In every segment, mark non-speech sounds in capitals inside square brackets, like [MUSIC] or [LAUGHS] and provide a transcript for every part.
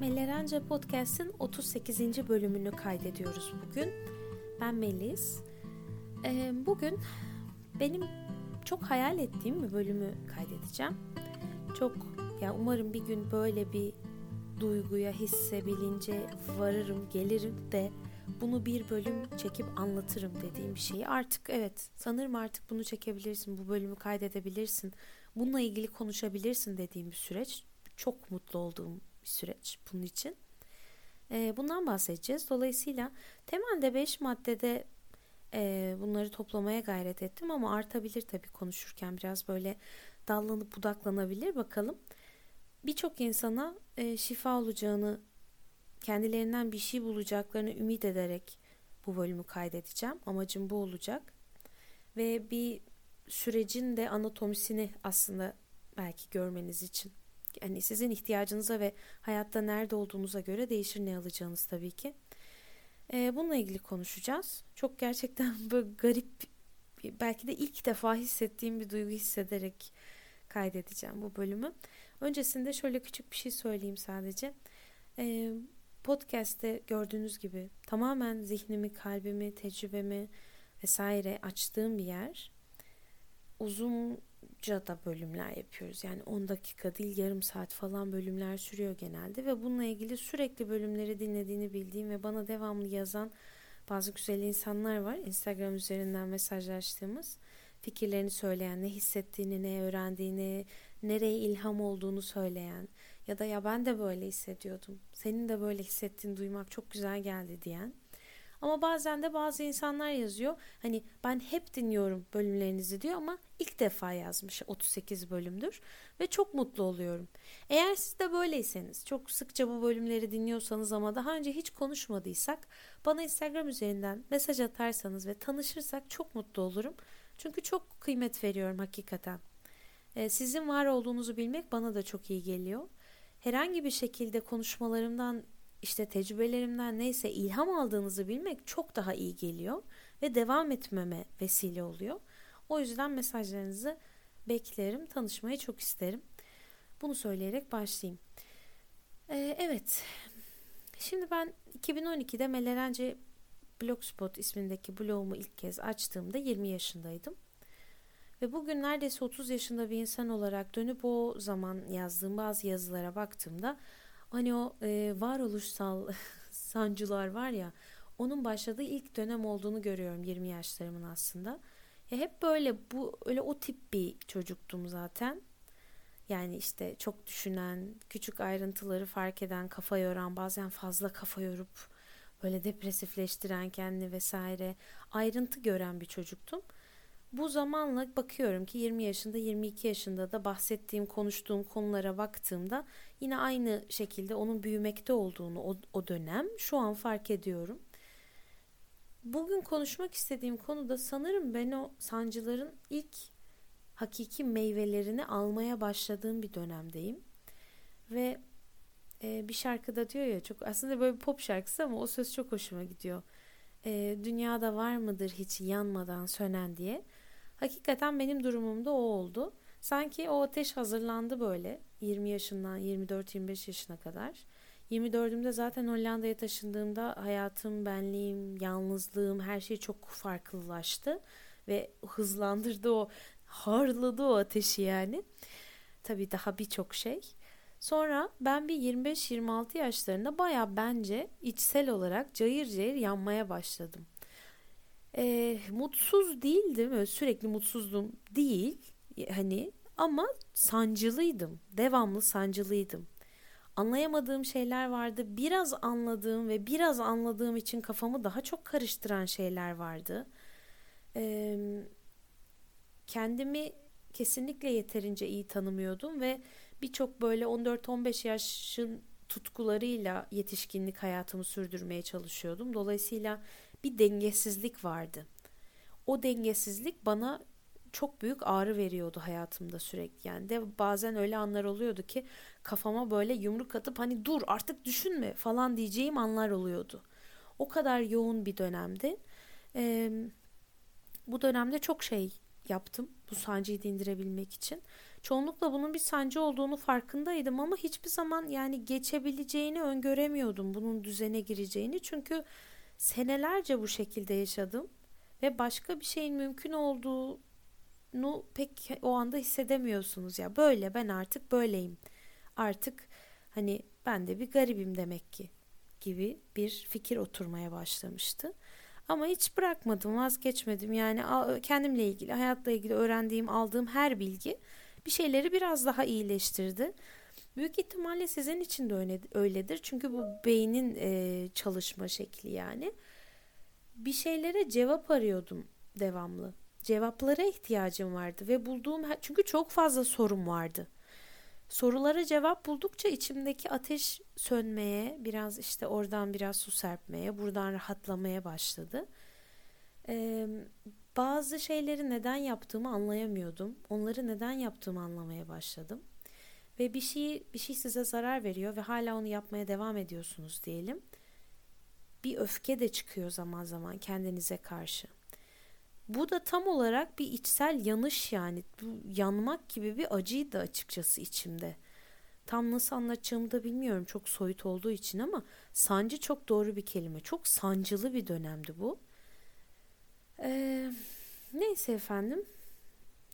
Mellerence Podcast'ın 38. bölümünü kaydediyoruz bugün. Ben Melis. Ee, bugün benim çok hayal ettiğim bir bölümü kaydedeceğim. Çok ya umarım bir gün böyle bir duyguya, hisse, bilince varırım, gelirim de bunu bir bölüm çekip anlatırım dediğim bir şeyi. Artık evet sanırım artık bunu çekebilirsin, bu bölümü kaydedebilirsin. Bununla ilgili konuşabilirsin dediğim bir süreç. Çok mutlu olduğum bir süreç bunun için. E, bundan bahsedeceğiz. Dolayısıyla temelde 5 maddede e, bunları toplamaya gayret ettim ama artabilir tabii konuşurken biraz böyle dallanıp budaklanabilir bakalım. Birçok insana e, şifa olacağını, kendilerinden bir şey bulacaklarını ümit ederek bu bölümü kaydedeceğim. Amacım bu olacak. Ve bir sürecin de anatomisini aslında belki görmeniz için hani sizin ihtiyacınıza ve hayatta nerede olduğunuza göre değişir ne alacağınız tabii ki. Ee, bununla ilgili konuşacağız. Çok gerçekten [LAUGHS] böyle garip belki de ilk defa hissettiğim bir duygu hissederek kaydedeceğim bu bölümü. Öncesinde şöyle küçük bir şey söyleyeyim sadece. Ee, podcast'te gördüğünüz gibi tamamen zihnimi, kalbimi, tecrübemi vesaire açtığım bir yer. Uzun da bölümler yapıyoruz. Yani 10 dakika değil yarım saat falan bölümler sürüyor genelde ve bununla ilgili sürekli bölümleri dinlediğini bildiğim ve bana devamlı yazan bazı güzel insanlar var. Instagram üzerinden mesajlaştığımız fikirlerini söyleyen, ne hissettiğini, ne öğrendiğini, nereye ilham olduğunu söyleyen ya da ya ben de böyle hissediyordum. Senin de böyle hissettiğini duymak çok güzel geldi diyen. Ama bazen de bazı insanlar yazıyor. Hani ben hep dinliyorum bölümlerinizi diyor ama ilk defa yazmış 38 bölümdür ve çok mutlu oluyorum. Eğer siz de böyleyseniz çok sıkça bu bölümleri dinliyorsanız ama daha önce hiç konuşmadıysak bana Instagram üzerinden mesaj atarsanız ve tanışırsak çok mutlu olurum. Çünkü çok kıymet veriyorum hakikaten. Ee, sizin var olduğunuzu bilmek bana da çok iyi geliyor. Herhangi bir şekilde konuşmalarımdan işte tecrübelerimden neyse ilham aldığınızı bilmek çok daha iyi geliyor ve devam etmeme vesile oluyor. O yüzden mesajlarınızı beklerim, tanışmayı çok isterim. Bunu söyleyerek başlayayım. Ee, evet, şimdi ben 2012'de Melerence Blogspot ismindeki blogumu ilk kez açtığımda 20 yaşındaydım. Ve bugün neredeyse 30 yaşında bir insan olarak dönüp o zaman yazdığım bazı yazılara baktığımda hani o e, varoluşsal [LAUGHS] sancılar var ya onun başladığı ilk dönem olduğunu görüyorum 20 yaşlarımın aslında. Ya hep böyle bu öyle o tip bir çocuktum zaten. Yani işte çok düşünen, küçük ayrıntıları fark eden, kafa yoran, bazen fazla kafa yorup böyle depresifleştiren kendini vesaire ayrıntı gören bir çocuktum. Bu zamanla bakıyorum ki 20 yaşında 22 yaşında da bahsettiğim konuştuğum konulara baktığımda yine aynı şekilde onun büyümekte olduğunu o, o dönem şu an fark ediyorum. Bugün konuşmak istediğim konu da sanırım ben o sancıların ilk hakiki meyvelerini almaya başladığım bir dönemdeyim. Ve e, bir şarkıda diyor ya çok aslında böyle pop şarkısı ama o söz çok hoşuma gidiyor. E, dünyada var mıdır hiç yanmadan sönen diye. Hakikaten benim durumumda o oldu. Sanki o ateş hazırlandı böyle 20 yaşından 24-25 yaşına kadar. 24'ümde zaten Hollanda'ya taşındığımda hayatım, benliğim, yalnızlığım her şey çok farklılaştı ve hızlandırdı o, harladı o ateşi yani. Tabii daha birçok şey. Sonra ben bir 25-26 yaşlarında baya bence içsel olarak cayır cayır yanmaya başladım. Ee, mutsuz değildim, öyle sürekli mutsuzdum değil hani ama sancılıydım, devamlı sancılıydım. Anlayamadığım şeyler vardı, biraz anladığım ve biraz anladığım için kafamı daha çok karıştıran şeyler vardı. Ee, kendimi kesinlikle yeterince iyi tanımıyordum ve birçok böyle 14-15 yaşın tutkularıyla yetişkinlik hayatımı sürdürmeye çalışıyordum. Dolayısıyla bir dengesizlik vardı. O dengesizlik bana çok büyük ağrı veriyordu hayatımda sürekli. Yani de bazen öyle anlar oluyordu ki kafama böyle yumruk atıp hani dur artık düşünme falan diyeceğim anlar oluyordu. O kadar yoğun bir dönemdi. Ee, bu dönemde çok şey yaptım bu sancıyı dindirebilmek için. Çoğunlukla bunun bir sancı olduğunu farkındaydım ama hiçbir zaman yani geçebileceğini öngöremiyordum bunun düzene gireceğini. Çünkü senelerce bu şekilde yaşadım ve başka bir şeyin mümkün olduğunu pek o anda hissedemiyorsunuz ya. Böyle ben artık böyleyim. Artık hani ben de bir garibim demek ki gibi bir fikir oturmaya başlamıştı. Ama hiç bırakmadım, vazgeçmedim. Yani kendimle ilgili, hayatla ilgili öğrendiğim, aldığım her bilgi bir şeyleri biraz daha iyileştirdi. Büyük ihtimalle sizin için de öyledir. Çünkü bu beynin e, çalışma şekli yani. Bir şeylere cevap arıyordum devamlı. Cevaplara ihtiyacım vardı ve bulduğum çünkü çok fazla sorum vardı. Sorulara cevap buldukça içimdeki ateş sönmeye, biraz işte oradan biraz su serpmeye, buradan rahatlamaya başladı. Ee, bazı şeyleri neden yaptığımı anlayamıyordum. Onları neden yaptığımı anlamaya başladım. Ve bir şey bir şey size zarar veriyor ve hala onu yapmaya devam ediyorsunuz diyelim. Bir öfke de çıkıyor zaman zaman kendinize karşı. Bu da tam olarak bir içsel yanış yani. Bu yanmak gibi bir acıydı açıkçası içimde. Tam nasıl anlatacağımı da bilmiyorum çok soyut olduğu için ama sancı çok doğru bir kelime. Çok sancılı bir dönemdi bu. Ee, neyse efendim.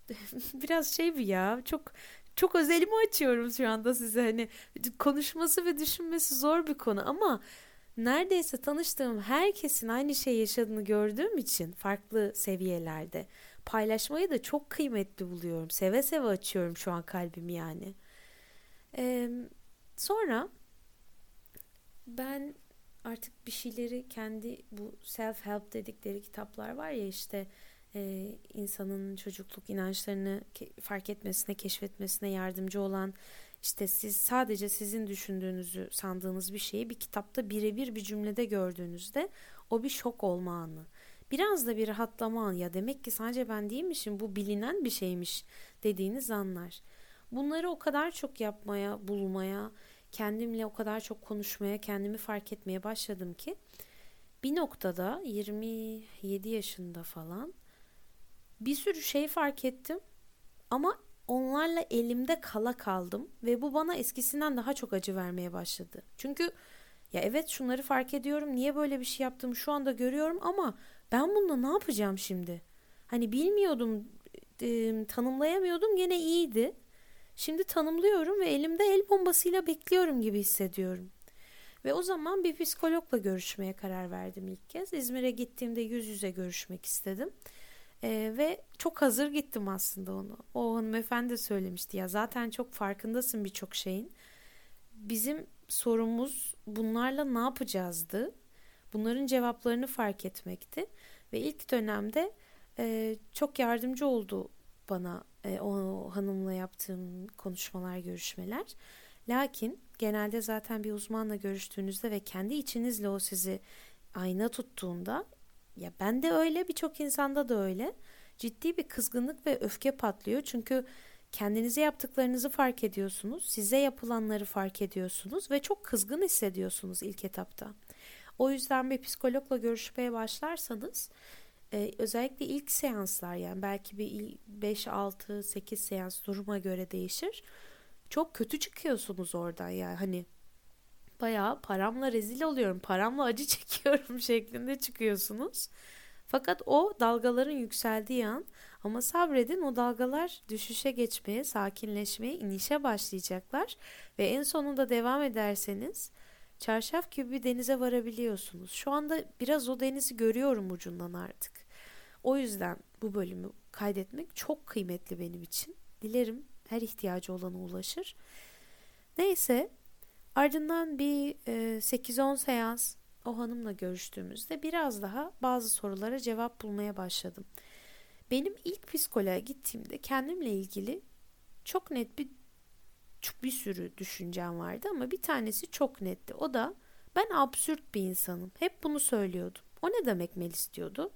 [LAUGHS] Biraz şey bir ya çok çok özelimi açıyorum şu anda size hani konuşması ve düşünmesi zor bir konu ama neredeyse tanıştığım herkesin aynı şey yaşadığını gördüğüm için farklı seviyelerde paylaşmayı da çok kıymetli buluyorum. Seve seve açıyorum şu an kalbimi yani. Ee, sonra ben artık bir şeyleri kendi bu self help dedikleri kitaplar var ya işte e, insanın çocukluk inançlarını fark etmesine, keşfetmesine yardımcı olan işte siz sadece sizin düşündüğünüzü sandığınız bir şeyi bir kitapta birebir bir cümlede gördüğünüzde o bir şok olma anı. Biraz da bir rahatlama anı ya demek ki sadece ben değilmişim bu bilinen bir şeymiş dediğiniz anlar. Bunları o kadar çok yapmaya, bulmaya, kendimle o kadar çok konuşmaya, kendimi fark etmeye başladım ki bir noktada 27 yaşında falan bir sürü şey fark ettim ama onlarla elimde kala kaldım ve bu bana eskisinden daha çok acı vermeye başladı. Çünkü ya evet şunları fark ediyorum. Niye böyle bir şey yaptım şu anda görüyorum ama ben bununla ne yapacağım şimdi? Hani bilmiyordum, e, tanımlayamıyordum gene iyiydi. Şimdi tanımlıyorum ve elimde el bombasıyla bekliyorum gibi hissediyorum. Ve o zaman bir psikologla görüşmeye karar verdim ilk kez. İzmir'e gittiğimde yüz yüze görüşmek istedim. Ee, ve çok hazır gittim aslında onu. O hanımefendi de söylemişti ya zaten çok farkındasın birçok şeyin. Bizim sorumuz bunlarla ne yapacağızdı. Bunların cevaplarını fark etmekti. Ve ilk dönemde e, çok yardımcı oldu bana e, o hanımla yaptığım konuşmalar, görüşmeler. Lakin genelde zaten bir uzmanla görüştüğünüzde ve kendi içinizle o sizi ayna tuttuğunda ya ben de öyle birçok insanda da öyle. Ciddi bir kızgınlık ve öfke patlıyor. Çünkü kendinize yaptıklarınızı fark ediyorsunuz. Size yapılanları fark ediyorsunuz ve çok kızgın hissediyorsunuz ilk etapta. O yüzden bir psikologla görüşmeye başlarsanız e, özellikle ilk seanslar yani belki bir 5, 6, 8 seans duruma göre değişir. Çok kötü çıkıyorsunuz oradan yani hani bayağı paramla rezil oluyorum, paramla acı [LAUGHS] çekiyorum şeklinde çıkıyorsunuz. Fakat o dalgaların yükseldiği an ama sabredin o dalgalar düşüşe geçmeye, sakinleşmeye, inişe başlayacaklar ve en sonunda devam ederseniz çarşaf gibi bir denize varabiliyorsunuz. Şu anda biraz o denizi görüyorum ucundan artık. O yüzden bu bölümü kaydetmek çok kıymetli benim için. Dilerim her ihtiyacı olana ulaşır. Neyse ardından bir e, 8-10 seans o hanımla görüştüğümüzde biraz daha bazı sorulara cevap bulmaya başladım. Benim ilk psikoloğa gittiğimde kendimle ilgili çok net bir bir sürü düşüncem vardı ama bir tanesi çok netti. O da ben absürt bir insanım. Hep bunu söylüyordum. O ne demek Melis diyordu.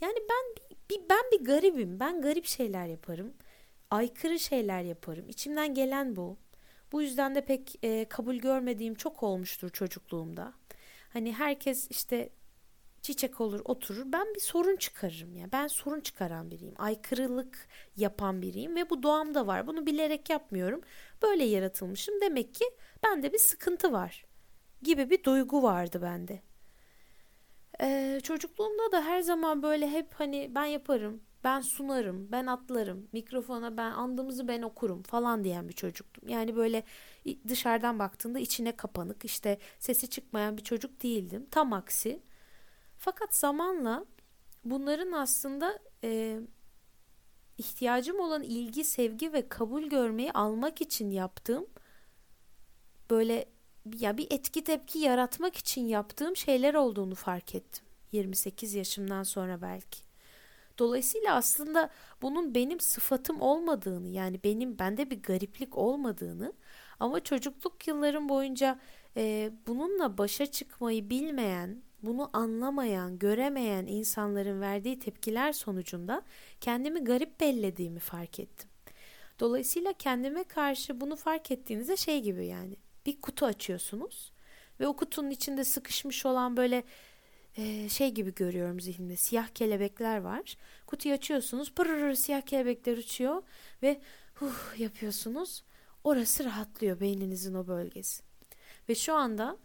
Yani ben bir, ben bir garibim. Ben garip şeyler yaparım. Aykırı şeyler yaparım. İçimden gelen bu. Bu yüzden de pek e, kabul görmediğim çok olmuştur çocukluğumda. Hani herkes işte çiçek olur oturur. Ben bir sorun çıkarırım ya. Ben sorun çıkaran biriyim. Aykırılık yapan biriyim ve bu doğamda var. Bunu bilerek yapmıyorum. Böyle yaratılmışım. Demek ki bende bir sıkıntı var gibi bir duygu vardı bende. Ee, çocukluğumda da her zaman böyle hep hani ben yaparım ben sunarım, ben atlarım, mikrofona ben andımızı ben okurum falan diyen bir çocuktum. Yani böyle dışarıdan baktığında içine kapanık, işte sesi çıkmayan bir çocuk değildim. Tam aksi. Fakat zamanla bunların aslında e, ihtiyacım olan ilgi, sevgi ve kabul görmeyi almak için yaptığım böyle ya bir etki tepki yaratmak için yaptığım şeyler olduğunu fark ettim. 28 yaşımdan sonra belki. Dolayısıyla aslında bunun benim sıfatım olmadığını yani benim bende bir gariplik olmadığını ama çocukluk yıllarım boyunca e, bununla başa çıkmayı bilmeyen, bunu anlamayan, göremeyen insanların verdiği tepkiler sonucunda kendimi garip bellediğimi fark ettim. Dolayısıyla kendime karşı bunu fark ettiğinizde şey gibi yani bir kutu açıyorsunuz ve o kutunun içinde sıkışmış olan böyle e, şey gibi görüyorum zihnimde siyah kelebekler var. Kutuyu açıyorsunuz pırır siyah kelebekler uçuyor ve huh yapıyorsunuz. Orası rahatlıyor beyninizin o bölgesi. Ve şu anda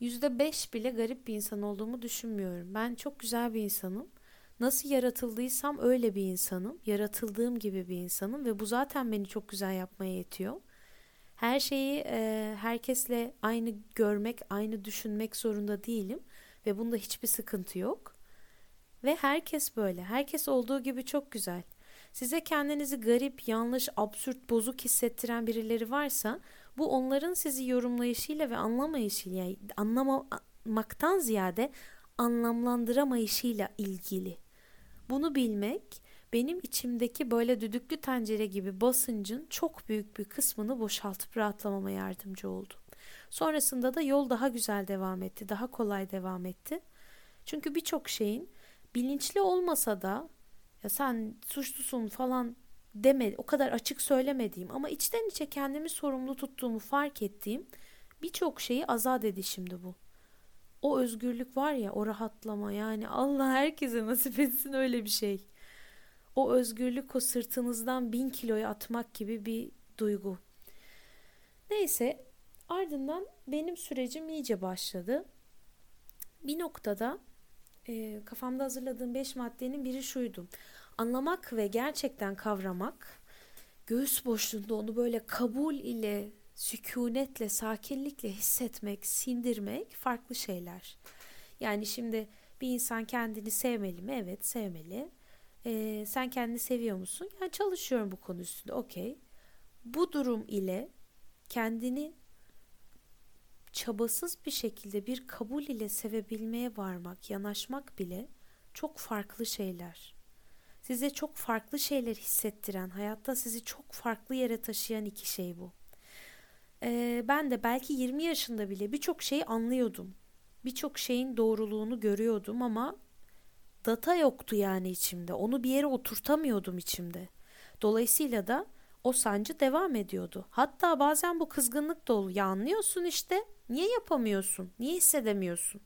yüzde beş bile garip bir insan olduğumu düşünmüyorum. Ben çok güzel bir insanım. Nasıl yaratıldıysam öyle bir insanım. Yaratıldığım gibi bir insanım ve bu zaten beni çok güzel yapmaya yetiyor. Her şeyi e, herkesle aynı görmek, aynı düşünmek zorunda değilim ve bunda hiçbir sıkıntı yok. Ve herkes böyle. Herkes olduğu gibi çok güzel. Size kendinizi garip, yanlış, absürt, bozuk hissettiren birileri varsa bu onların sizi yorumlayışıyla ve anlamayışıyla anlamamaktan ziyade anlamlandıramayışıyla ilgili. Bunu bilmek benim içimdeki böyle düdüklü tencere gibi basıncın çok büyük bir kısmını boşaltıp rahatlamama yardımcı oldu. Sonrasında da yol daha güzel devam etti, daha kolay devam etti. Çünkü birçok şeyin bilinçli olmasa da ya sen suçlusun falan deme, o kadar açık söylemediğim ama içten içe kendimi sorumlu tuttuğumu fark ettiğim birçok şeyi azat edişimdi bu. O özgürlük var ya, o rahatlama yani Allah herkese nasip etsin öyle bir şey. O özgürlük o sırtınızdan bin kiloyu atmak gibi bir duygu. Neyse Ardından benim sürecim iyice başladı. Bir noktada e, kafamda hazırladığım beş maddenin biri şuydu. Anlamak ve gerçekten kavramak, göğüs boşluğunda onu böyle kabul ile, sükunetle, sakinlikle hissetmek, sindirmek farklı şeyler. Yani şimdi bir insan kendini sevmeli mi? Evet sevmeli. Ee, sen kendini seviyor musun? Yani çalışıyorum bu konu üstünde. Okey. Bu durum ile kendini çabasız bir şekilde bir kabul ile sevebilmeye varmak, yanaşmak bile çok farklı şeyler. Size çok farklı şeyler hissettiren, hayatta sizi çok farklı yere taşıyan iki şey bu. Ee, ben de belki 20 yaşında bile birçok şeyi anlıyordum. Birçok şeyin doğruluğunu görüyordum ama data yoktu yani içimde. Onu bir yere oturtamıyordum içimde. Dolayısıyla da o sancı devam ediyordu. Hatta bazen bu kızgınlık da Ya anlıyorsun işte Niye yapamıyorsun? Niye hissedemiyorsun?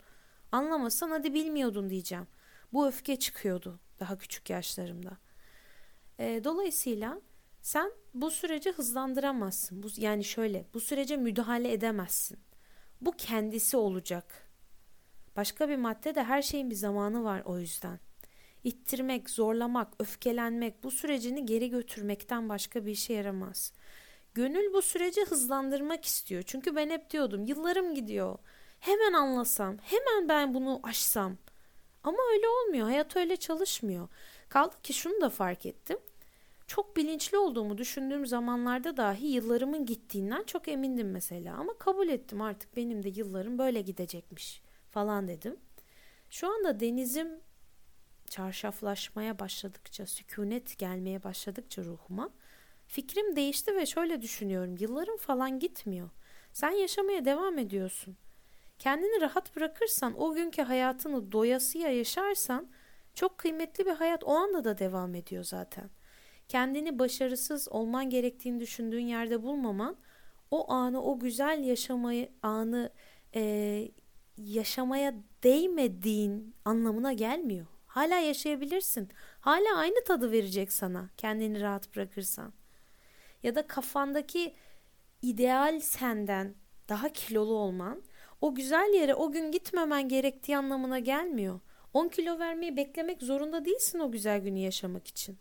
Anlamasan hadi bilmiyordun diyeceğim. Bu öfke çıkıyordu daha küçük yaşlarımda. E, dolayısıyla sen bu süreci hızlandıramazsın. Bu, yani şöyle bu sürece müdahale edemezsin. Bu kendisi olacak. Başka bir madde de her şeyin bir zamanı var o yüzden. İttirmek, zorlamak, öfkelenmek bu sürecini geri götürmekten başka bir işe yaramaz. Gönül bu süreci hızlandırmak istiyor. Çünkü ben hep diyordum yıllarım gidiyor. Hemen anlasam, hemen ben bunu aşsam. Ama öyle olmuyor. Hayat öyle çalışmıyor. Kaldı ki şunu da fark ettim. Çok bilinçli olduğumu düşündüğüm zamanlarda dahi yıllarımın gittiğinden çok emindim mesela. Ama kabul ettim artık benim de yıllarım böyle gidecekmiş falan dedim. Şu anda denizim çarşaflaşmaya başladıkça, sükunet gelmeye başladıkça ruhuma Fikrim değişti ve şöyle düşünüyorum. Yıllarım falan gitmiyor. Sen yaşamaya devam ediyorsun. Kendini rahat bırakırsan, o günkü hayatını doyasıya yaşarsan çok kıymetli bir hayat o anda da devam ediyor zaten. Kendini başarısız olman gerektiğini düşündüğün yerde bulmaman o anı, o güzel yaşamayı anı e, yaşamaya değmediğin anlamına gelmiyor. Hala yaşayabilirsin. Hala aynı tadı verecek sana kendini rahat bırakırsan. Ya da kafandaki ideal senden daha kilolu olman o güzel yere o gün gitmemen gerektiği anlamına gelmiyor. 10 kilo vermeyi beklemek zorunda değilsin o güzel günü yaşamak için.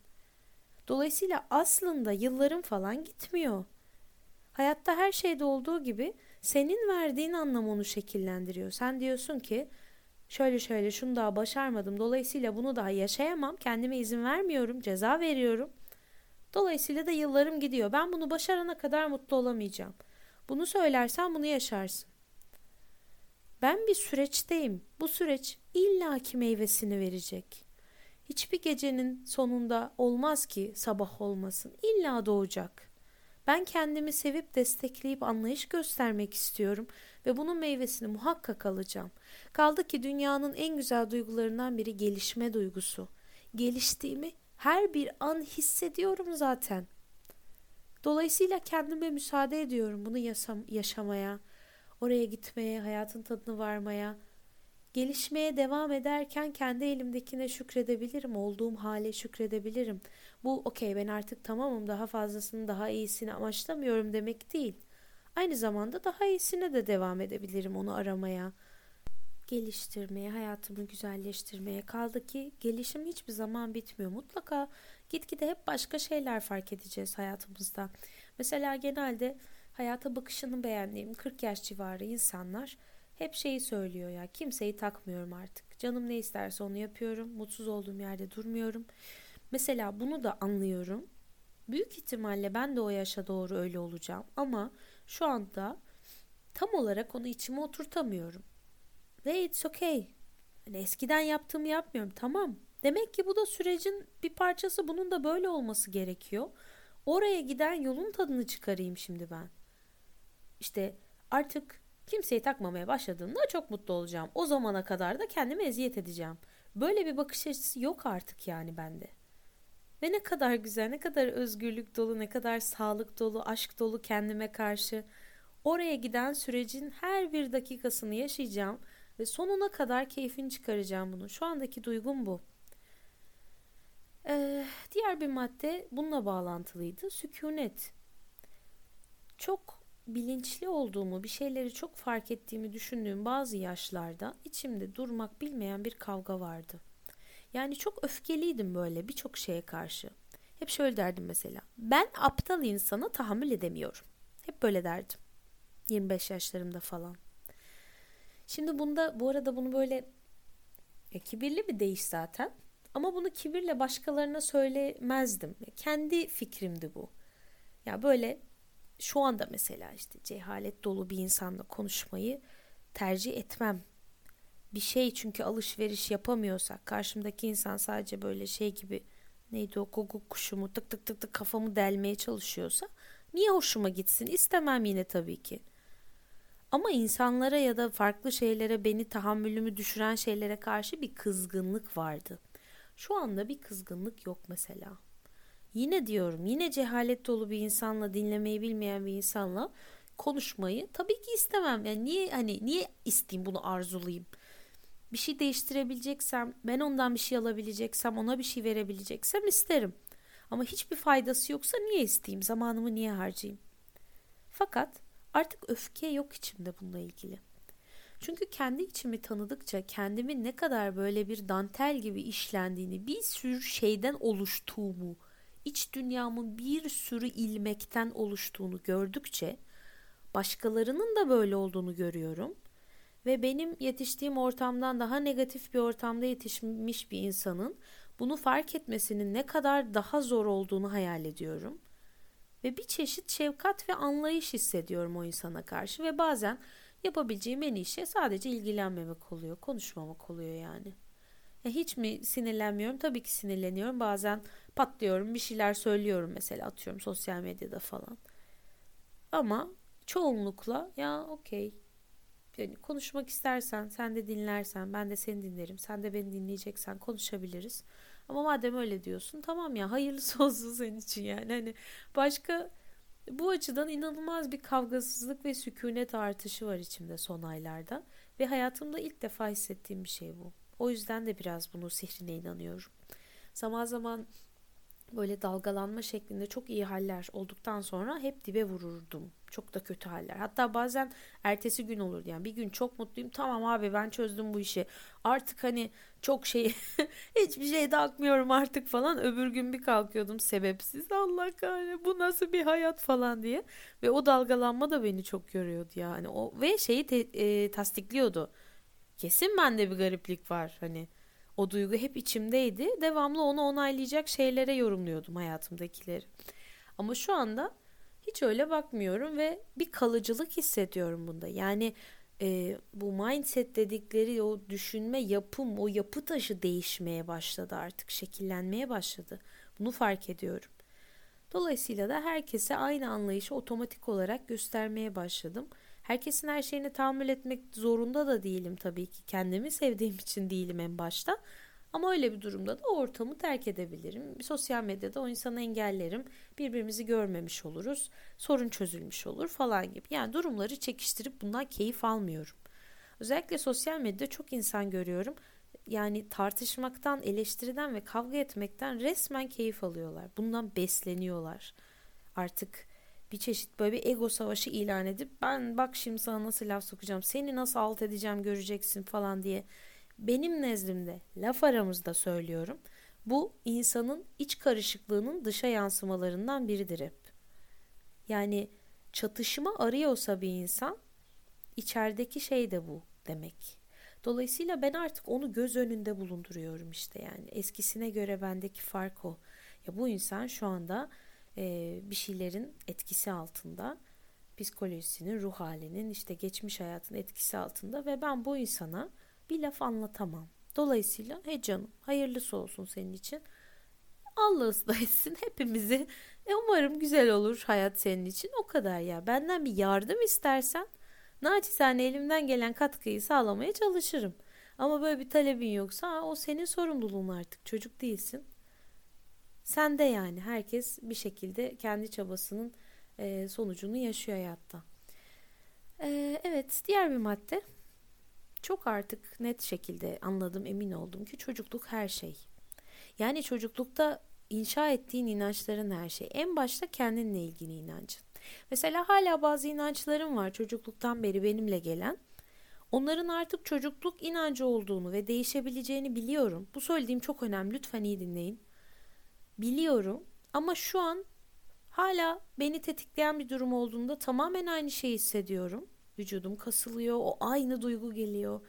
Dolayısıyla aslında yılların falan gitmiyor. Hayatta her şeyde olduğu gibi senin verdiğin anlam onu şekillendiriyor. Sen diyorsun ki şöyle şöyle şunu daha başarmadım. Dolayısıyla bunu daha yaşayamam. Kendime izin vermiyorum. Ceza veriyorum. Dolayısıyla da yıllarım gidiyor. Ben bunu başarana kadar mutlu olamayacağım. Bunu söylersen bunu yaşarsın. Ben bir süreçteyim. Bu süreç illaki meyvesini verecek. Hiçbir gecenin sonunda olmaz ki sabah olmasın. İlla doğacak. Ben kendimi sevip destekleyip anlayış göstermek istiyorum ve bunun meyvesini muhakkak alacağım. Kaldı ki dünyanın en güzel duygularından biri gelişme duygusu. Geliştiğimi her bir an hissediyorum zaten. Dolayısıyla kendime müsaade ediyorum bunu yaşamaya, oraya gitmeye, hayatın tadını varmaya. Gelişmeye devam ederken kendi elimdekine şükredebilirim, olduğum hale şükredebilirim. Bu okey ben artık tamamım daha fazlasını daha iyisini amaçlamıyorum demek değil. Aynı zamanda daha iyisine de devam edebilirim onu aramaya, geliştirmeye, hayatımı güzelleştirmeye. Kaldı ki gelişim hiçbir zaman bitmiyor. Mutlaka gitgide hep başka şeyler fark edeceğiz hayatımızda. Mesela genelde hayata bakışını beğendiğim 40 yaş civarı insanlar hep şeyi söylüyor ya kimseyi takmıyorum artık. Canım ne isterse onu yapıyorum. Mutsuz olduğum yerde durmuyorum. Mesela bunu da anlıyorum. Büyük ihtimalle ben de o yaşa doğru öyle olacağım ama şu anda tam olarak onu içime oturtamıyorum. Ve it's okay. Yani eskiden yaptığımı yapmıyorum. Tamam. Demek ki bu da sürecin bir parçası. Bunun da böyle olması gerekiyor. Oraya giden yolun tadını çıkarayım şimdi ben. İşte artık kimseyi takmamaya başladığımda çok mutlu olacağım. O zamana kadar da kendimi eziyet edeceğim. Böyle bir bakış açısı yok artık yani bende. Ve ne kadar güzel, ne kadar özgürlük dolu, ne kadar sağlık dolu, aşk dolu kendime karşı. Oraya giden sürecin her bir dakikasını yaşayacağım ve sonuna kadar keyfini çıkaracağım bunu. Şu andaki duygum bu. Ee, diğer bir madde bununla bağlantılıydı. Sükunet. Çok bilinçli olduğumu, bir şeyleri çok fark ettiğimi düşündüğüm bazı yaşlarda içimde durmak bilmeyen bir kavga vardı. Yani çok öfkeliydim böyle birçok şeye karşı. Hep şöyle derdim mesela. Ben aptal insana tahammül edemiyorum. Hep böyle derdim. 25 yaşlarımda falan. Şimdi bunda bu arada bunu böyle ya kibirli bir değiş zaten. Ama bunu kibirle başkalarına söylemezdim. Kendi fikrimdi bu. Ya böyle şu anda mesela işte cehalet dolu bir insanla konuşmayı tercih etmem. Bir şey çünkü alışveriş yapamıyorsak karşımdaki insan sadece böyle şey gibi neydi o guguk kuşumu tık tık tık tık kafamı delmeye çalışıyorsa niye hoşuma gitsin istemem yine tabii ki. Ama insanlara ya da farklı şeylere beni tahammülümü düşüren şeylere karşı bir kızgınlık vardı. Şu anda bir kızgınlık yok mesela. Yine diyorum yine cehalet dolu bir insanla dinlemeyi bilmeyen bir insanla konuşmayı tabii ki istemem. Yani niye hani niye isteyeyim bunu arzulayayım? Bir şey değiştirebileceksem, ben ondan bir şey alabileceksem, ona bir şey verebileceksem isterim. Ama hiçbir faydası yoksa niye isteyeyim? Zamanımı niye harcayayım? Fakat Artık öfke yok içimde bununla ilgili. Çünkü kendi içimi tanıdıkça kendimi ne kadar böyle bir dantel gibi işlendiğini, bir sürü şeyden oluştuğumu, iç dünyamın bir sürü ilmekten oluştuğunu gördükçe başkalarının da böyle olduğunu görüyorum ve benim yetiştiğim ortamdan daha negatif bir ortamda yetişmiş bir insanın bunu fark etmesinin ne kadar daha zor olduğunu hayal ediyorum ve bir çeşit şefkat ve anlayış hissediyorum o insana karşı ve bazen yapabileceğim en iyi şey sadece ilgilenmemek oluyor, konuşmamak oluyor yani. Ya hiç mi sinirlenmiyorum? Tabii ki sinirleniyorum. Bazen patlıyorum, bir şeyler söylüyorum mesela atıyorum sosyal medyada falan. Ama çoğunlukla ya okey. Yani konuşmak istersen, sen de dinlersen, ben de seni dinlerim. Sen de beni dinleyeceksen konuşabiliriz. Ama madem öyle diyorsun tamam ya hayırlısı [LAUGHS] olsun senin için yani. Hani başka Bu açıdan inanılmaz bir kavgasızlık ve sükunet artışı var içimde son aylarda ve hayatımda ilk defa hissettiğim bir şey bu. O yüzden de biraz bunun sihrine inanıyorum. Zaman zaman böyle dalgalanma şeklinde çok iyi haller olduktan sonra hep dibe vururdum. Çok da kötü haller. Hatta bazen ertesi gün olurdu yani. Bir gün çok mutluyum. Tamam abi ben çözdüm bu işi. Artık hani çok şey [LAUGHS] hiçbir şey de akmıyorum artık falan. Öbür gün bir kalkıyordum sebepsiz. Allah kahretsin bu nasıl bir hayat falan diye. Ve o dalgalanma da beni çok yoruyordu yani. O ve şeyi te, e, tasdikliyordu. Kesin bende bir gariplik var hani. O duygu hep içimdeydi. Devamlı onu onaylayacak şeylere yorumluyordum hayatımdakileri. Ama şu anda hiç öyle bakmıyorum ve bir kalıcılık hissediyorum bunda. Yani e, bu mindset dedikleri o düşünme yapım, o yapı taşı değişmeye başladı artık, şekillenmeye başladı. Bunu fark ediyorum. Dolayısıyla da herkese aynı anlayışı otomatik olarak göstermeye başladım. Herkesin her şeyini tahammül etmek zorunda da değilim tabii ki. Kendimi sevdiğim için değilim en başta. Ama öyle bir durumda da ortamı terk edebilirim. Sosyal medyada o insanı engellerim. Birbirimizi görmemiş oluruz. Sorun çözülmüş olur falan gibi. Yani durumları çekiştirip bundan keyif almıyorum. Özellikle sosyal medyada çok insan görüyorum. Yani tartışmaktan, eleştiriden ve kavga etmekten resmen keyif alıyorlar. Bundan besleniyorlar. Artık bir çeşit böyle bir ego savaşı ilan edip ben bak şimdi sana nasıl laf sokacağım, seni nasıl alt edeceğim göreceksin falan diye benim nezdimde laf aramızda söylüyorum. Bu insanın iç karışıklığının dışa yansımalarından biridir hep. Yani çatışma arıyorsa bir insan içerideki şey de bu demek. Dolayısıyla ben artık onu göz önünde bulunduruyorum işte yani. Eskisine göre bendeki fark o. Ya bu insan şu anda e, bir şeylerin etkisi altında. Psikolojisinin, ruh halinin, işte geçmiş hayatın etkisi altında ve ben bu insana bir laf anlatamam. Dolayısıyla he canım hayırlısı olsun senin için. Allah ıslah etsin hepimizi. E umarım güzel olur hayat senin için. O kadar ya. Benden bir yardım istersen naçizane elimden gelen katkıyı sağlamaya çalışırım. Ama böyle bir talebin yoksa o senin sorumluluğun artık. Çocuk değilsin. Sen de yani herkes bir şekilde kendi çabasının e, sonucunu yaşıyor hayatta. E, evet diğer bir madde çok artık net şekilde anladım, emin oldum ki çocukluk her şey. Yani çocuklukta inşa ettiğin inançların her şey. En başta kendinle ilgili inancın. Mesela hala bazı inançlarım var çocukluktan beri benimle gelen. Onların artık çocukluk inancı olduğunu ve değişebileceğini biliyorum. Bu söylediğim çok önemli. Lütfen iyi dinleyin. Biliyorum ama şu an hala beni tetikleyen bir durum olduğunda tamamen aynı şeyi hissediyorum. Vücudum kasılıyor. O aynı duygu geliyor.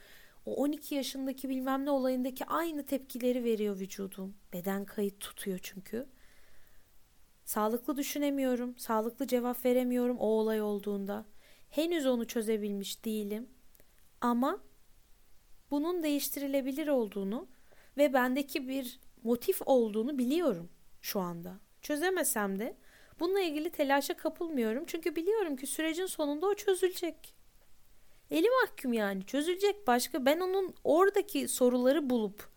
O 12 yaşındaki bilmem ne olayındaki aynı tepkileri veriyor vücudum. Beden kayıt tutuyor çünkü. Sağlıklı düşünemiyorum. Sağlıklı cevap veremiyorum o olay olduğunda. Henüz onu çözebilmiş değilim. Ama bunun değiştirilebilir olduğunu ve bendeki bir motif olduğunu biliyorum şu anda. Çözemesem de bununla ilgili telaşa kapılmıyorum. Çünkü biliyorum ki sürecin sonunda o çözülecek. Eli mahkum yani çözülecek başka. Ben onun oradaki soruları bulup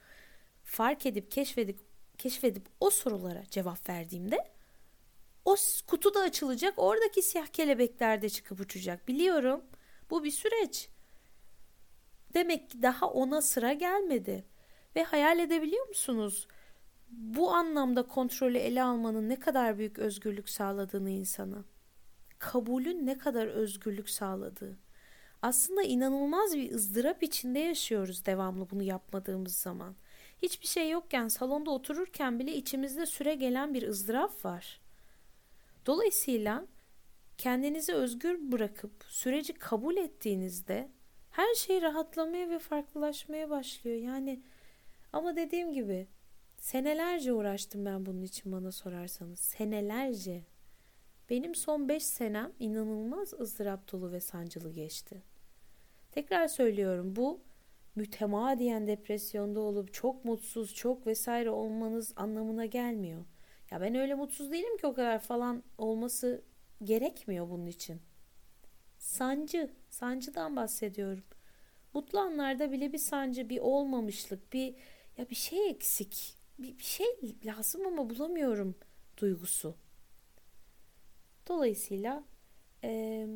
fark edip keşfedip keşfedip o sorulara cevap verdiğimde o kutu da açılacak. Oradaki siyah kelebekler de çıkıp uçacak. Biliyorum. Bu bir süreç. Demek ki daha ona sıra gelmedi. Ve hayal edebiliyor musunuz? Bu anlamda kontrolü ele almanın ne kadar büyük özgürlük sağladığını insana. Kabulün ne kadar özgürlük sağladığı aslında inanılmaz bir ızdırap içinde yaşıyoruz devamlı bunu yapmadığımız zaman. Hiçbir şey yokken salonda otururken bile içimizde süre gelen bir ızdırap var. Dolayısıyla kendinizi özgür bırakıp süreci kabul ettiğinizde her şey rahatlamaya ve farklılaşmaya başlıyor. Yani ama dediğim gibi senelerce uğraştım ben bunun için bana sorarsanız. Senelerce. Benim son 5 senem inanılmaz ızdırap dolu ve sancılı geçti. Tekrar söylüyorum bu mütemadiyen depresyonda olup çok mutsuz, çok vesaire olmanız anlamına gelmiyor. Ya ben öyle mutsuz değilim ki o kadar falan olması gerekmiyor bunun için. Sancı, sancıdan bahsediyorum. Mutlu anlarda bile bir sancı, bir olmamışlık, bir ya bir şey eksik, bir, şey lazım ama bulamıyorum duygusu. Dolayısıyla e,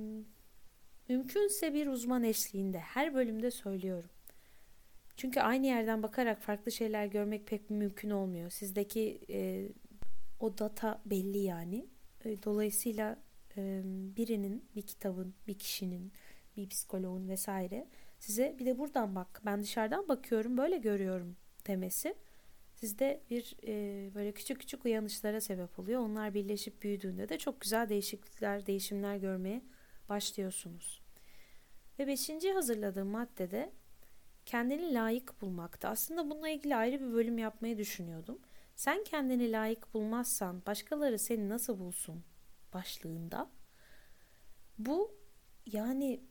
mümkünse bir uzman eşliğinde her bölümde söylüyorum. Çünkü aynı yerden bakarak farklı şeyler görmek pek mümkün olmuyor. Sizdeki e, o data belli yani. Dolayısıyla e, birinin, bir kitabın, bir kişinin, bir psikoloğun vesaire size bir de buradan bak ben dışarıdan bakıyorum böyle görüyorum demesi sizde bir e, böyle küçük küçük uyanışlara sebep oluyor. Onlar birleşip büyüdüğünde de çok güzel değişiklikler, değişimler görmeye başlıyorsunuz. Ve beşinci hazırladığım maddede kendini layık bulmakta. Aslında bununla ilgili ayrı bir bölüm yapmayı düşünüyordum. Sen kendini layık bulmazsan başkaları seni nasıl bulsun başlığında. Bu yani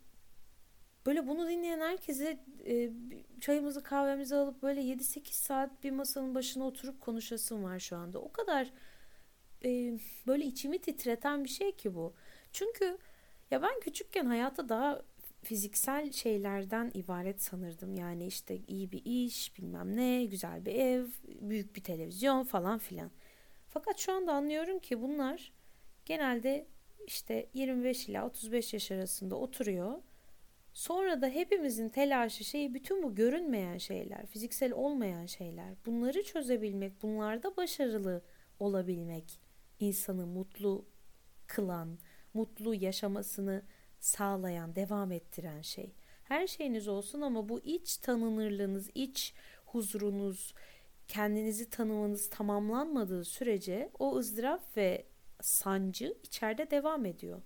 böyle bunu dinleyen herkese e, çayımızı kahvemizi alıp böyle 7-8 saat bir masanın başına oturup konuşasım var şu anda. O kadar e, böyle içimi titreten bir şey ki bu. Çünkü ya ben küçükken hayata daha fiziksel şeylerden ibaret sanırdım. Yani işte iyi bir iş, bilmem ne, güzel bir ev, büyük bir televizyon falan filan. Fakat şu anda anlıyorum ki bunlar genelde işte 25 ila 35 yaş arasında oturuyor. Sonra da hepimizin telaşı şeyi bütün bu görünmeyen şeyler, fiziksel olmayan şeyler. Bunları çözebilmek, bunlarda başarılı olabilmek insanı mutlu kılan, mutlu yaşamasını sağlayan, devam ettiren şey. Her şeyiniz olsun ama bu iç tanınırlığınız, iç huzurunuz, kendinizi tanımanız tamamlanmadığı sürece o ızdırap ve sancı içeride devam ediyor.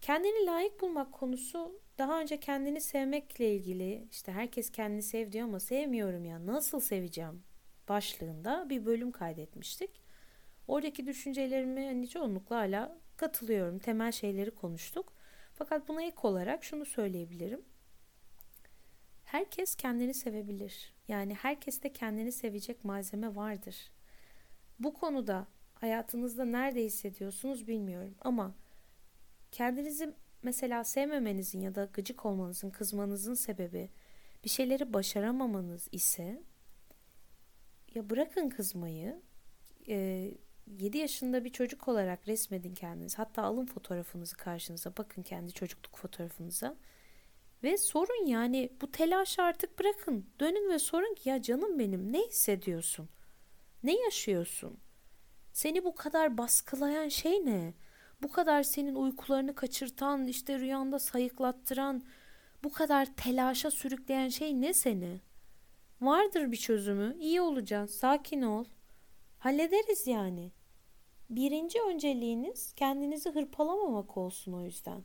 Kendini layık bulmak konusu daha önce kendini sevmekle ilgili işte herkes kendini sev diyor ama sevmiyorum ya nasıl seveceğim başlığında bir bölüm kaydetmiştik. Oradaki düşüncelerimi hani çoğunlukla hala katılıyorum. Temel şeyleri konuştuk. Fakat buna ek olarak şunu söyleyebilirim. Herkes kendini sevebilir. Yani herkeste kendini sevecek malzeme vardır. Bu konuda hayatınızda nerede hissediyorsunuz bilmiyorum ama kendinizi mesela sevmemenizin ya da gıcık olmanızın, kızmanızın sebebi bir şeyleri başaramamanız ise ya bırakın kızmayı, e, 7 yaşında bir çocuk olarak resmedin kendiniz. Hatta alın fotoğrafınızı karşınıza. Bakın kendi çocukluk fotoğrafınıza. Ve sorun yani bu telaşı artık bırakın. Dönün ve sorun ki ya canım benim ne hissediyorsun? Ne yaşıyorsun? Seni bu kadar baskılayan şey ne? Bu kadar senin uykularını kaçırtan, işte rüyanda sayıklattıran, bu kadar telaşa sürükleyen şey ne seni? Vardır bir çözümü. İyi olacaksın. Sakin ol. Hallederiz yani. Birinci önceliğiniz kendinizi hırpalamamak olsun o yüzden.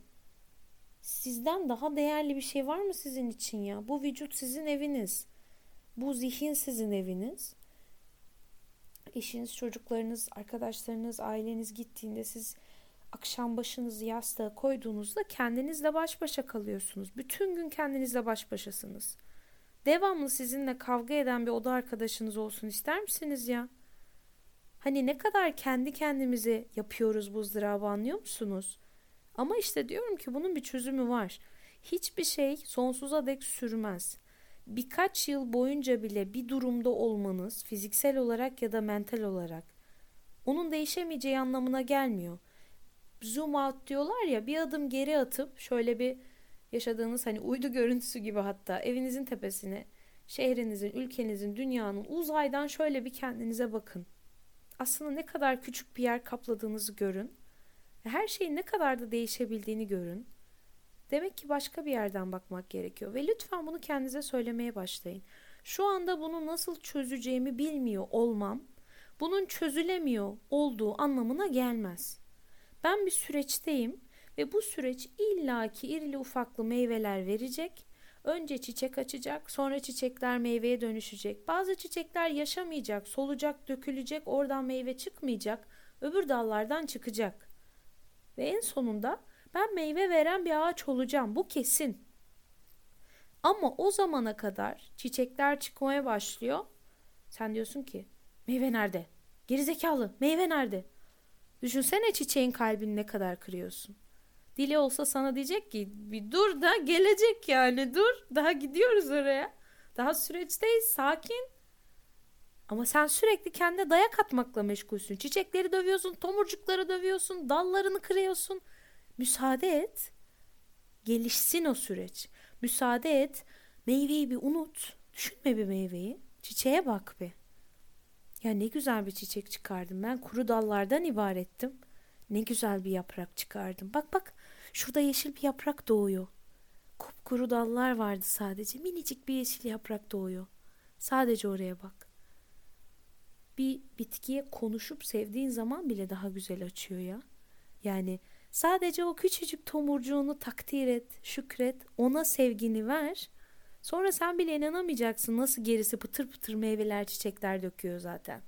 Sizden daha değerli bir şey var mı sizin için ya? Bu vücut sizin eviniz. Bu zihin sizin eviniz. Eşiniz, çocuklarınız, arkadaşlarınız, aileniz gittiğinde siz akşam başınızı yastığa koyduğunuzda kendinizle baş başa kalıyorsunuz. Bütün gün kendinizle baş başasınız. Devamlı sizinle kavga eden bir oda arkadaşınız olsun ister misiniz ya? Hani ne kadar kendi kendimize yapıyoruz bu ızdırabı anlıyor musunuz? Ama işte diyorum ki bunun bir çözümü var. Hiçbir şey sonsuza dek sürmez. Birkaç yıl boyunca bile bir durumda olmanız fiziksel olarak ya da mental olarak onun değişemeyeceği anlamına gelmiyor. Zoom out diyorlar ya bir adım geri atıp şöyle bir yaşadığınız hani uydu görüntüsü gibi hatta evinizin tepesine şehrinizin, ülkenizin, dünyanın uzaydan şöyle bir kendinize bakın aslında ne kadar küçük bir yer kapladığınızı görün. Her şeyin ne kadar da değişebildiğini görün. Demek ki başka bir yerden bakmak gerekiyor ve lütfen bunu kendinize söylemeye başlayın. Şu anda bunu nasıl çözeceğimi bilmiyor olmam, bunun çözülemiyor olduğu anlamına gelmez. Ben bir süreçteyim ve bu süreç illaki irili ufaklı meyveler verecek Önce çiçek açacak, sonra çiçekler meyveye dönüşecek. Bazı çiçekler yaşamayacak, solacak, dökülecek, oradan meyve çıkmayacak, öbür dallardan çıkacak. Ve en sonunda ben meyve veren bir ağaç olacağım. Bu kesin. Ama o zamana kadar çiçekler çıkmaya başlıyor. Sen diyorsun ki meyve nerede? Gerizekalı meyve nerede? Düşünsene çiçeğin kalbini ne kadar kırıyorsun. Dili olsa sana diyecek ki bir dur da gelecek yani dur daha gidiyoruz oraya. Daha süreçteyiz sakin. Ama sen sürekli kendine dayak atmakla meşgulsün. Çiçekleri dövüyorsun, tomurcukları dövüyorsun, dallarını kırıyorsun. Müsaade et. Gelişsin o süreç. Müsaade et. Meyveyi bir unut. Düşünme bir meyveyi. Çiçeğe bak bir. Ya ne güzel bir çiçek çıkardım ben. Kuru dallardan ibarettim. Ne güzel bir yaprak çıkardım. Bak bak şurada yeşil bir yaprak doğuyor. Kupkuru dallar vardı sadece. Minicik bir yeşil yaprak doğuyor. Sadece oraya bak. Bir bitkiye konuşup sevdiğin zaman bile daha güzel açıyor ya. Yani sadece o küçücük tomurcuğunu takdir et, şükret, ona sevgini ver. Sonra sen bile inanamayacaksın nasıl gerisi pıtır pıtır meyveler, çiçekler döküyor zaten.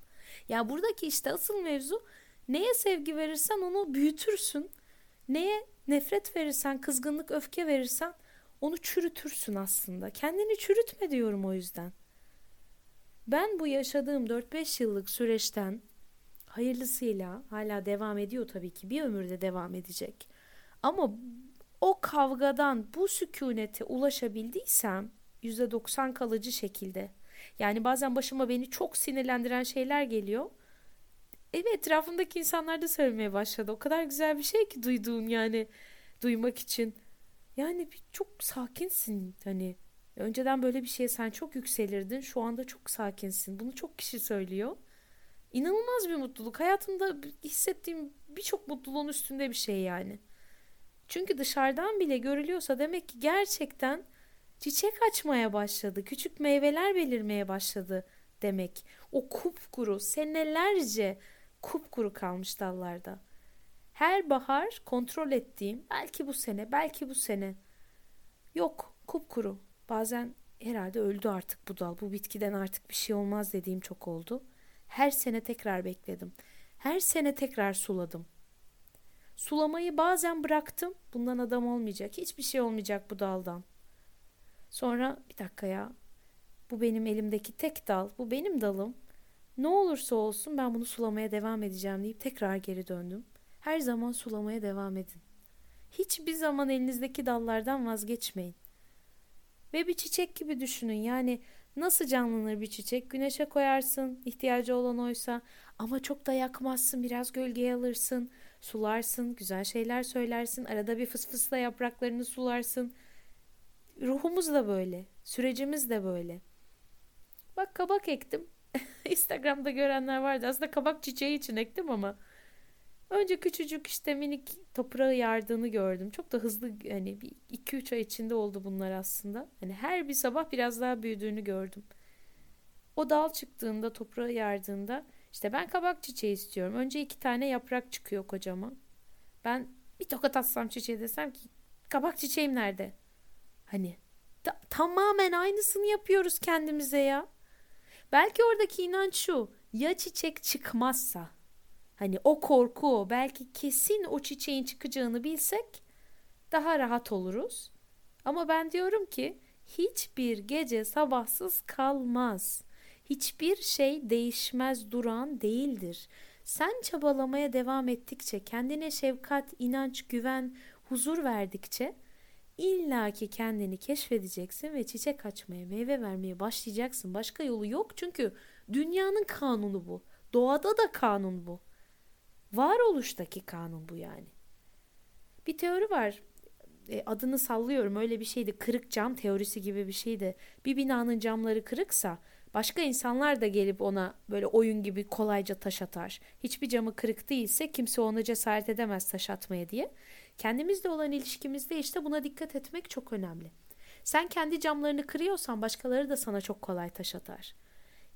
Ya buradaki işte asıl mevzu neye sevgi verirsen onu büyütürsün. Neye nefret verirsen, kızgınlık, öfke verirsen onu çürütürsün aslında. Kendini çürütme diyorum o yüzden. Ben bu yaşadığım 4-5 yıllık süreçten hayırlısıyla hala devam ediyor tabii ki. Bir ömürde devam edecek. Ama o kavgadan bu sükunete ulaşabildiysem %90 kalıcı şekilde. Yani bazen başıma beni çok sinirlendiren şeyler geliyor. Evet etrafımdaki insanlar da söylemeye başladı. O kadar güzel bir şey ki duyduğun yani duymak için. Yani bir, çok sakinsin hani. Önceden böyle bir şeye sen çok yükselirdin. Şu anda çok sakinsin. Bunu çok kişi söylüyor. İnanılmaz bir mutluluk. Hayatımda hissettiğim birçok mutluluğun üstünde bir şey yani. Çünkü dışarıdan bile görülüyorsa demek ki gerçekten çiçek açmaya başladı. Küçük meyveler belirmeye başladı demek. O kupkuru senelerce kupkuru kalmış dallarda. Her bahar kontrol ettiğim belki bu sene belki bu sene yok kupkuru. Bazen herhalde öldü artık bu dal. Bu bitkiden artık bir şey olmaz dediğim çok oldu. Her sene tekrar bekledim. Her sene tekrar suladım. Sulamayı bazen bıraktım. Bundan adam olmayacak. Hiçbir şey olmayacak bu daldan. Sonra bir dakika ya. Bu benim elimdeki tek dal. Bu benim dalım. Ne olursa olsun ben bunu sulamaya devam edeceğim deyip tekrar geri döndüm. Her zaman sulamaya devam edin. Hiçbir zaman elinizdeki dallardan vazgeçmeyin. Ve bir çiçek gibi düşünün. Yani nasıl canlanır bir çiçek? Güneşe koyarsın, ihtiyacı olan oysa ama çok da yakmazsın, biraz gölgeye alırsın, sularsın, güzel şeyler söylersin, arada bir fıs fısla yapraklarını sularsın. Ruhumuz da böyle, sürecimiz de böyle. Bak kabak ektim. [LAUGHS] Instagram'da görenler vardı. Aslında kabak çiçeği için ektim ama önce küçücük işte minik toprağı yardığını gördüm. Çok da hızlı hani bir 2-3 ay içinde oldu bunlar aslında. Hani her bir sabah biraz daha büyüdüğünü gördüm. O dal çıktığında toprağı yardığında işte ben kabak çiçeği istiyorum. Önce iki tane yaprak çıkıyor kocaman. Ben bir tokat atsam çiçeğe desem ki kabak çiçeğim nerede? Hani ta- tamamen aynısını yapıyoruz kendimize ya. Belki oradaki inanç şu. Ya çiçek çıkmazsa. Hani o korku o. Belki kesin o çiçeğin çıkacağını bilsek daha rahat oluruz. Ama ben diyorum ki hiçbir gece sabahsız kalmaz. Hiçbir şey değişmez duran değildir. Sen çabalamaya devam ettikçe, kendine şefkat, inanç, güven, huzur verdikçe İlla ki kendini keşfedeceksin ve çiçek açmaya, meyve vermeye başlayacaksın. Başka yolu yok çünkü dünyanın kanunu bu. Doğada da kanun bu. Varoluştaki kanun bu yani. Bir teori var. E, adını sallıyorum öyle bir şeydi. Kırık cam teorisi gibi bir şeydi. Bir binanın camları kırıksa başka insanlar da gelip ona böyle oyun gibi kolayca taş atar. Hiçbir camı kırık değilse kimse ona cesaret edemez taş atmaya diye. Kendimizle olan ilişkimizde işte buna dikkat etmek çok önemli. Sen kendi camlarını kırıyorsan başkaları da sana çok kolay taş atar.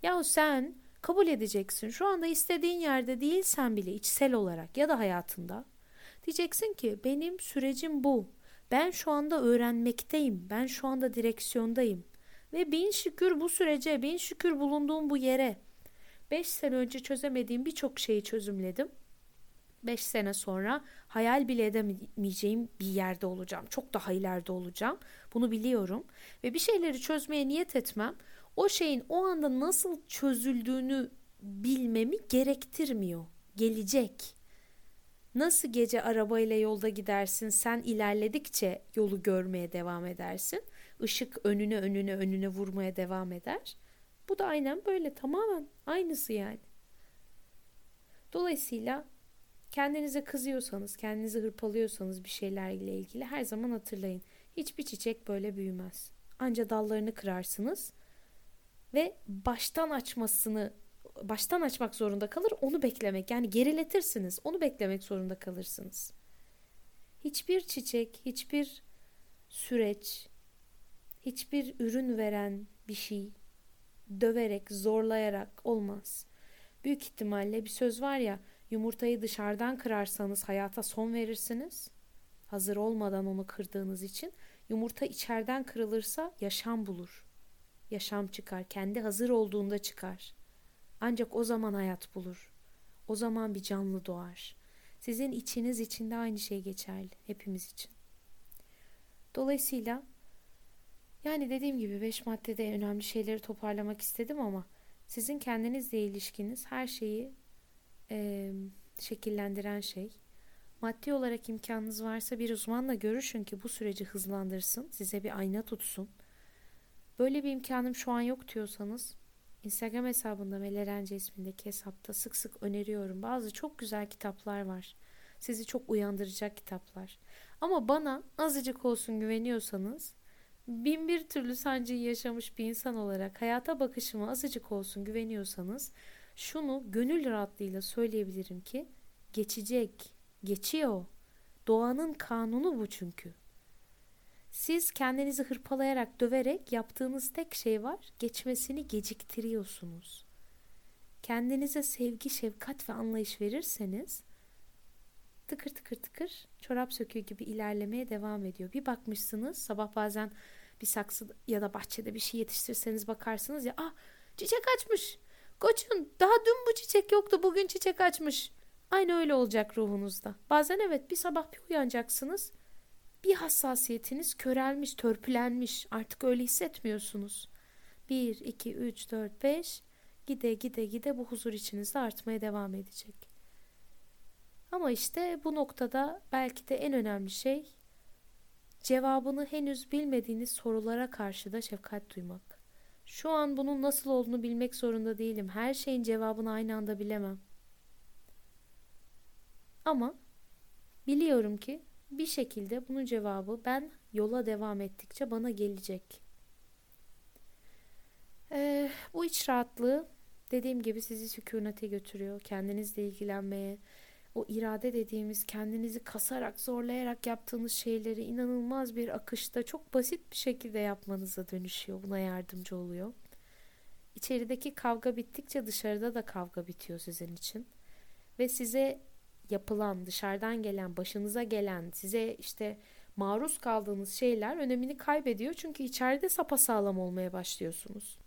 Yahu sen kabul edeceksin. Şu anda istediğin yerde değilsen bile içsel olarak ya da hayatında diyeceksin ki benim sürecim bu. Ben şu anda öğrenmekteyim. Ben şu anda direksiyondayım. Ve bin şükür bu sürece, bin şükür bulunduğum bu yere. Beş sene önce çözemediğim birçok şeyi çözümledim. 5 sene sonra hayal bile edemeyeceğim bir yerde olacağım. Çok daha ileride olacağım. Bunu biliyorum. Ve bir şeyleri çözmeye niyet etmem o şeyin o anda nasıl çözüldüğünü bilmemi gerektirmiyor. Gelecek. Nasıl gece arabayla yolda gidersin sen ilerledikçe yolu görmeye devam edersin. Işık önüne önüne önüne vurmaya devam eder. Bu da aynen böyle tamamen aynısı yani. Dolayısıyla kendinize kızıyorsanız, kendinizi hırpalıyorsanız bir şeylerle ilgili her zaman hatırlayın. Hiçbir çiçek böyle büyümez. Anca dallarını kırarsınız ve baştan açmasını baştan açmak zorunda kalır onu beklemek yani geriletirsiniz onu beklemek zorunda kalırsınız. Hiçbir çiçek, hiçbir süreç, hiçbir ürün veren bir şey döverek, zorlayarak olmaz. Büyük ihtimalle bir söz var ya yumurtayı dışarıdan kırarsanız hayata son verirsiniz. Hazır olmadan onu kırdığınız için yumurta içeriden kırılırsa yaşam bulur. Yaşam çıkar, kendi hazır olduğunda çıkar. Ancak o zaman hayat bulur. O zaman bir canlı doğar. Sizin içiniz içinde aynı şey geçerli hepimiz için. Dolayısıyla yani dediğim gibi beş maddede önemli şeyleri toparlamak istedim ama sizin kendinizle ilişkiniz her şeyi e, şekillendiren şey. Maddi olarak imkanınız varsa bir uzmanla görüşün ki bu süreci hızlandırsın, size bir ayna tutsun. Böyle bir imkanım şu an yok diyorsanız Instagram hesabında Melerence ismindeki hesapta sık sık öneriyorum. Bazı çok güzel kitaplar var. Sizi çok uyandıracak kitaplar. Ama bana azıcık olsun güveniyorsanız bin bir türlü sancıyı yaşamış bir insan olarak hayata bakışıma azıcık olsun güveniyorsanız şunu gönül rahatlığıyla söyleyebilirim ki geçecek, geçiyor. Doğanın kanunu bu çünkü. Siz kendinizi hırpalayarak, döverek yaptığınız tek şey var, geçmesini geciktiriyorsunuz. Kendinize sevgi, şefkat ve anlayış verirseniz tıkır tıkır tıkır çorap söküğü gibi ilerlemeye devam ediyor. Bir bakmışsınız sabah bazen bir saksı ya da bahçede bir şey yetiştirseniz bakarsınız ya ah çiçek açmış. Koçun daha dün bu çiçek yoktu bugün çiçek açmış. Aynı öyle olacak ruhunuzda. Bazen evet bir sabah bir uyanacaksınız. Bir hassasiyetiniz körelmiş, törpülenmiş. Artık öyle hissetmiyorsunuz. 1, 2, 3, 4, 5 gide gide gide bu huzur içinizde artmaya devam edecek. Ama işte bu noktada belki de en önemli şey cevabını henüz bilmediğiniz sorulara karşı da şefkat duymak. Şu an bunun nasıl olduğunu bilmek zorunda değilim. Her şeyin cevabını aynı anda bilemem. Ama biliyorum ki bir şekilde bunun cevabı ben yola devam ettikçe bana gelecek. Ee, bu iç rahatlığı dediğim gibi sizi sükunete götürüyor. Kendinizle ilgilenmeye, o irade dediğimiz kendinizi kasarak, zorlayarak yaptığınız şeyleri inanılmaz bir akışta çok basit bir şekilde yapmanıza dönüşüyor. Buna yardımcı oluyor. İçerideki kavga bittikçe dışarıda da kavga bitiyor sizin için. Ve size yapılan, dışarıdan gelen, başınıza gelen, size işte maruz kaldığınız şeyler önemini kaybediyor. Çünkü içeride sapasağlam olmaya başlıyorsunuz.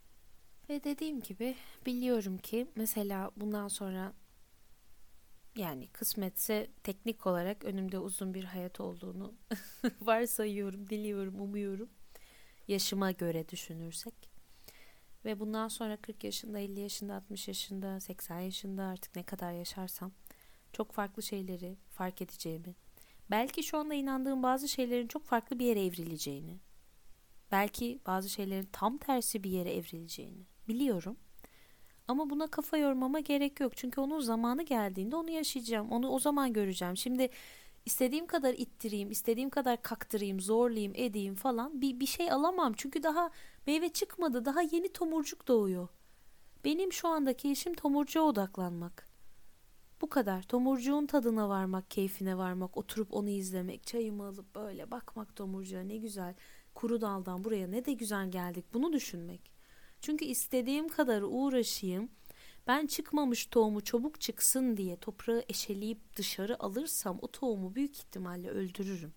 Ve dediğim gibi biliyorum ki mesela bundan sonra yani kısmetse teknik olarak önümde uzun bir hayat olduğunu [LAUGHS] varsayıyorum, diliyorum, umuyorum. Yaşıma göre düşünürsek. Ve bundan sonra 40 yaşında, 50 yaşında, 60 yaşında, 80 yaşında artık ne kadar yaşarsam çok farklı şeyleri fark edeceğimi, belki şu anda inandığım bazı şeylerin çok farklı bir yere evrileceğini, belki bazı şeylerin tam tersi bir yere evrileceğini biliyorum. Ama buna kafa yormama gerek yok. Çünkü onun zamanı geldiğinde onu yaşayacağım. Onu o zaman göreceğim. Şimdi istediğim kadar ittireyim, istediğim kadar kaktırayım, zorlayayım, edeyim falan bir, bir şey alamam. Çünkü daha meyve çıkmadı. Daha yeni tomurcuk doğuyor. Benim şu andaki işim tomurcuğa odaklanmak. Bu kadar. Tomurcuğun tadına varmak, keyfine varmak, oturup onu izlemek, çayımı alıp böyle bakmak tomurcuğa ne güzel. Kuru daldan buraya ne de güzel geldik. Bunu düşünmek. Çünkü istediğim kadar uğraşayım. Ben çıkmamış tohumu çabuk çıksın diye toprağı eşeleyip dışarı alırsam o tohumu büyük ihtimalle öldürürüm.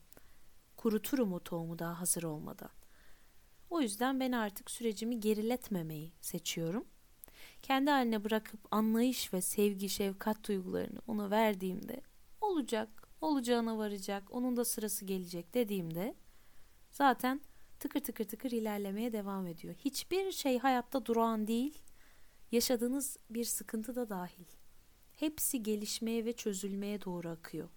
Kuruturum o tohumu daha hazır olmadan. O yüzden ben artık sürecimi geriletmemeyi seçiyorum. Kendi haline bırakıp anlayış ve sevgi, şefkat duygularını ona verdiğimde olacak, olacağına varacak, onun da sırası gelecek dediğimde zaten tıkır tıkır tıkır ilerlemeye devam ediyor. Hiçbir şey hayatta durağan değil, yaşadığınız bir sıkıntı da dahil. Hepsi gelişmeye ve çözülmeye doğru akıyor.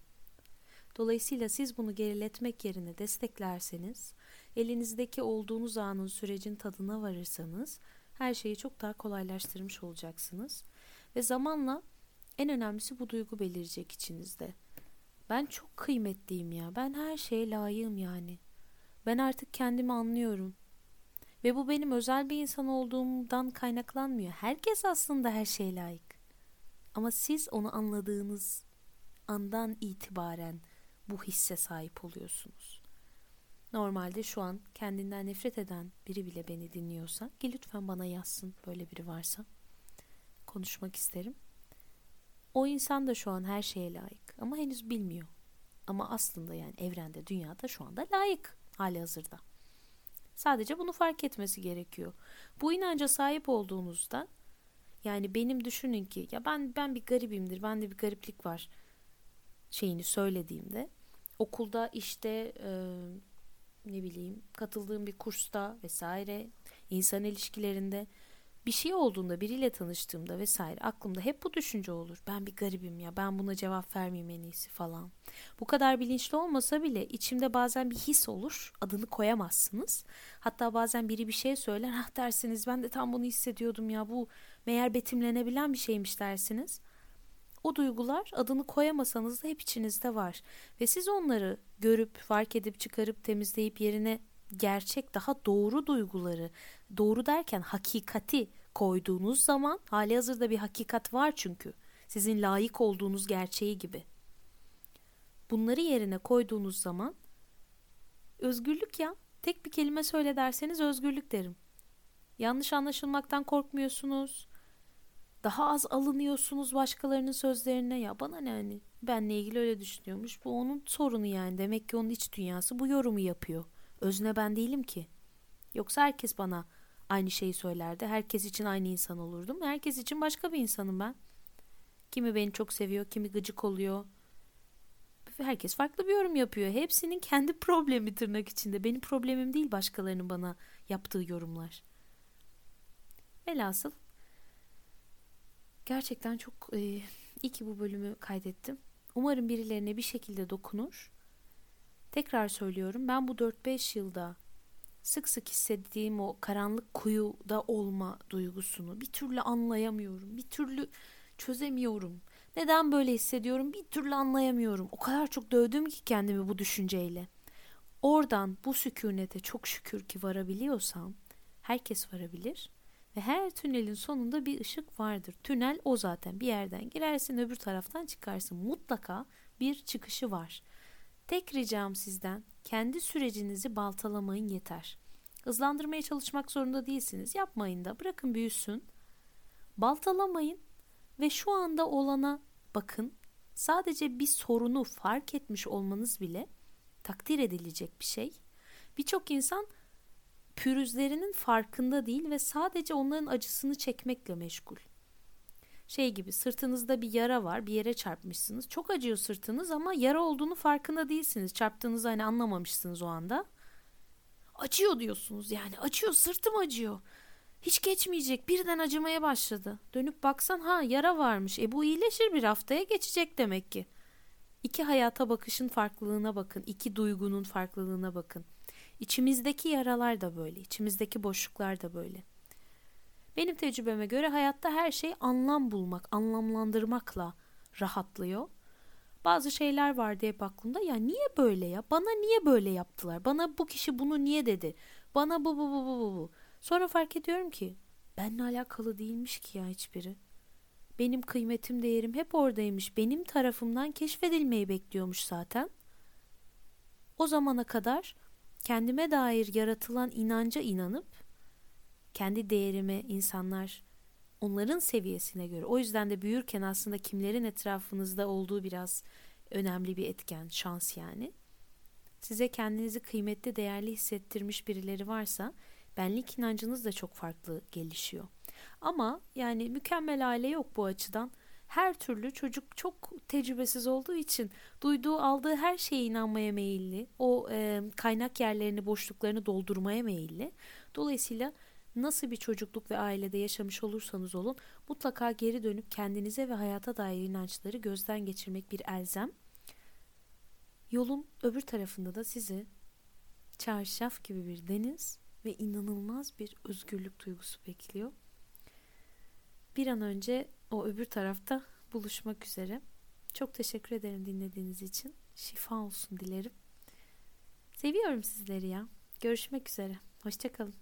Dolayısıyla siz bunu geriletmek yerine desteklerseniz, elinizdeki olduğunuz anın sürecin tadına varırsanız her şeyi çok daha kolaylaştırmış olacaksınız. Ve zamanla en önemlisi bu duygu belirecek içinizde. Ben çok kıymetliyim ya. Ben her şeye layığım yani. Ben artık kendimi anlıyorum. Ve bu benim özel bir insan olduğumdan kaynaklanmıyor. Herkes aslında her şeye layık. Ama siz onu anladığınız andan itibaren bu hisse sahip oluyorsunuz. Normalde şu an kendinden nefret eden biri bile beni dinliyorsa ki lütfen bana yazsın böyle biri varsa. Konuşmak isterim. O insan da şu an her şeye layık ama henüz bilmiyor. Ama aslında yani evrende, dünyada şu anda layık hali hazırda. Sadece bunu fark etmesi gerekiyor. Bu inanca sahip olduğunuzda yani benim düşünün ki ya ben ben bir garibimdir. Bende bir gariplik var şeyini söylediğimde okulda işte e, ne bileyim katıldığım bir kursta vesaire insan ilişkilerinde bir şey olduğunda biriyle tanıştığımda vesaire aklımda hep bu düşünce olur. Ben bir garibim ya ben buna cevap vermeyeyim en iyisi falan. Bu kadar bilinçli olmasa bile içimde bazen bir his olur. Adını koyamazsınız. Hatta bazen biri bir şey söyler. Ah dersiniz ben de tam bunu hissediyordum ya bu meğer betimlenebilen bir şeymiş dersiniz. O duygular adını koyamasanız da hep içinizde var. Ve siz onları görüp, fark edip, çıkarıp, temizleyip yerine gerçek, daha doğru duyguları, doğru derken hakikati koyduğunuz zaman hali hazırda bir hakikat var çünkü. Sizin layık olduğunuz gerçeği gibi. Bunları yerine koyduğunuz zaman özgürlük ya. Tek bir kelime söyle derseniz özgürlük derim. Yanlış anlaşılmaktan korkmuyorsunuz. Daha az alınıyorsunuz başkalarının sözlerine ya bana ne hani benle ilgili öyle düşünüyormuş. Bu onun sorunu yani. Demek ki onun iç dünyası bu yorumu yapıyor. Özne ben değilim ki. Yoksa herkes bana aynı şeyi söylerdi. Herkes için aynı insan olurdum. Herkes için başka bir insanım ben. Kimi beni çok seviyor, kimi gıcık oluyor. Herkes farklı bir yorum yapıyor. Hepsinin kendi [LAUGHS] problemi tırnak içinde. Benim problemim değil başkalarının bana yaptığı yorumlar. Velhasıl gerçekten çok e, iyi ki bu bölümü kaydettim. Umarım birilerine bir şekilde dokunur. Tekrar söylüyorum ben bu 4-5 yılda sık sık hissettiğim o karanlık kuyuda olma duygusunu bir türlü anlayamıyorum. Bir türlü çözemiyorum. Neden böyle hissediyorum bir türlü anlayamıyorum. O kadar çok dövdüm ki kendimi bu düşünceyle. Oradan bu sükunete çok şükür ki varabiliyorsam herkes varabilir. Ve her tünelin sonunda bir ışık vardır. Tünel o zaten. Bir yerden girersin öbür taraftan çıkarsın. Mutlaka bir çıkışı var. Tek ricam sizden kendi sürecinizi baltalamayın yeter. Hızlandırmaya çalışmak zorunda değilsiniz. Yapmayın da bırakın büyüsün. Baltalamayın ve şu anda olana bakın. Sadece bir sorunu fark etmiş olmanız bile takdir edilecek bir şey. Birçok insan pürüzlerinin farkında değil ve sadece onların acısını çekmekle meşgul. Şey gibi sırtınızda bir yara var bir yere çarpmışsınız. Çok acıyor sırtınız ama yara olduğunu farkında değilsiniz. Çarptığınızı hani anlamamışsınız o anda. Acıyor diyorsunuz yani acıyor sırtım acıyor. Hiç geçmeyecek birden acımaya başladı. Dönüp baksan ha yara varmış. E bu iyileşir bir haftaya geçecek demek ki. İki hayata bakışın farklılığına bakın. iki duygunun farklılığına bakın. İçimizdeki yaralar da böyle. içimizdeki boşluklar da böyle. Benim tecrübeme göre hayatta her şey anlam bulmak, anlamlandırmakla rahatlıyor. Bazı şeyler vardı hep aklımda. Ya niye böyle ya? Bana niye böyle yaptılar? Bana bu kişi bunu niye dedi? Bana bu bu bu bu bu. Sonra fark ediyorum ki benimle alakalı değilmiş ki ya hiçbiri. Benim kıymetim, değerim hep oradaymış. Benim tarafımdan keşfedilmeyi bekliyormuş zaten. O zamana kadar kendime dair yaratılan inanca inanıp kendi değerimi insanlar onların seviyesine göre o yüzden de büyürken aslında kimlerin etrafınızda olduğu biraz önemli bir etken şans yani size kendinizi kıymetli değerli hissettirmiş birileri varsa benlik inancınız da çok farklı gelişiyor ama yani mükemmel aile yok bu açıdan her türlü çocuk çok tecrübesiz olduğu için duyduğu aldığı her şeye inanmaya meyilli. O e, kaynak yerlerini boşluklarını doldurmaya meyilli. Dolayısıyla Nasıl bir çocukluk ve ailede yaşamış olursanız olun mutlaka geri dönüp kendinize ve hayata dair inançları gözden geçirmek bir elzem. Yolun öbür tarafında da sizi çarşaf gibi bir deniz ve inanılmaz bir özgürlük duygusu bekliyor. Bir an önce o öbür tarafta buluşmak üzere. Çok teşekkür ederim dinlediğiniz için. Şifa olsun dilerim. Seviyorum sizleri ya. Görüşmek üzere. Hoşçakalın.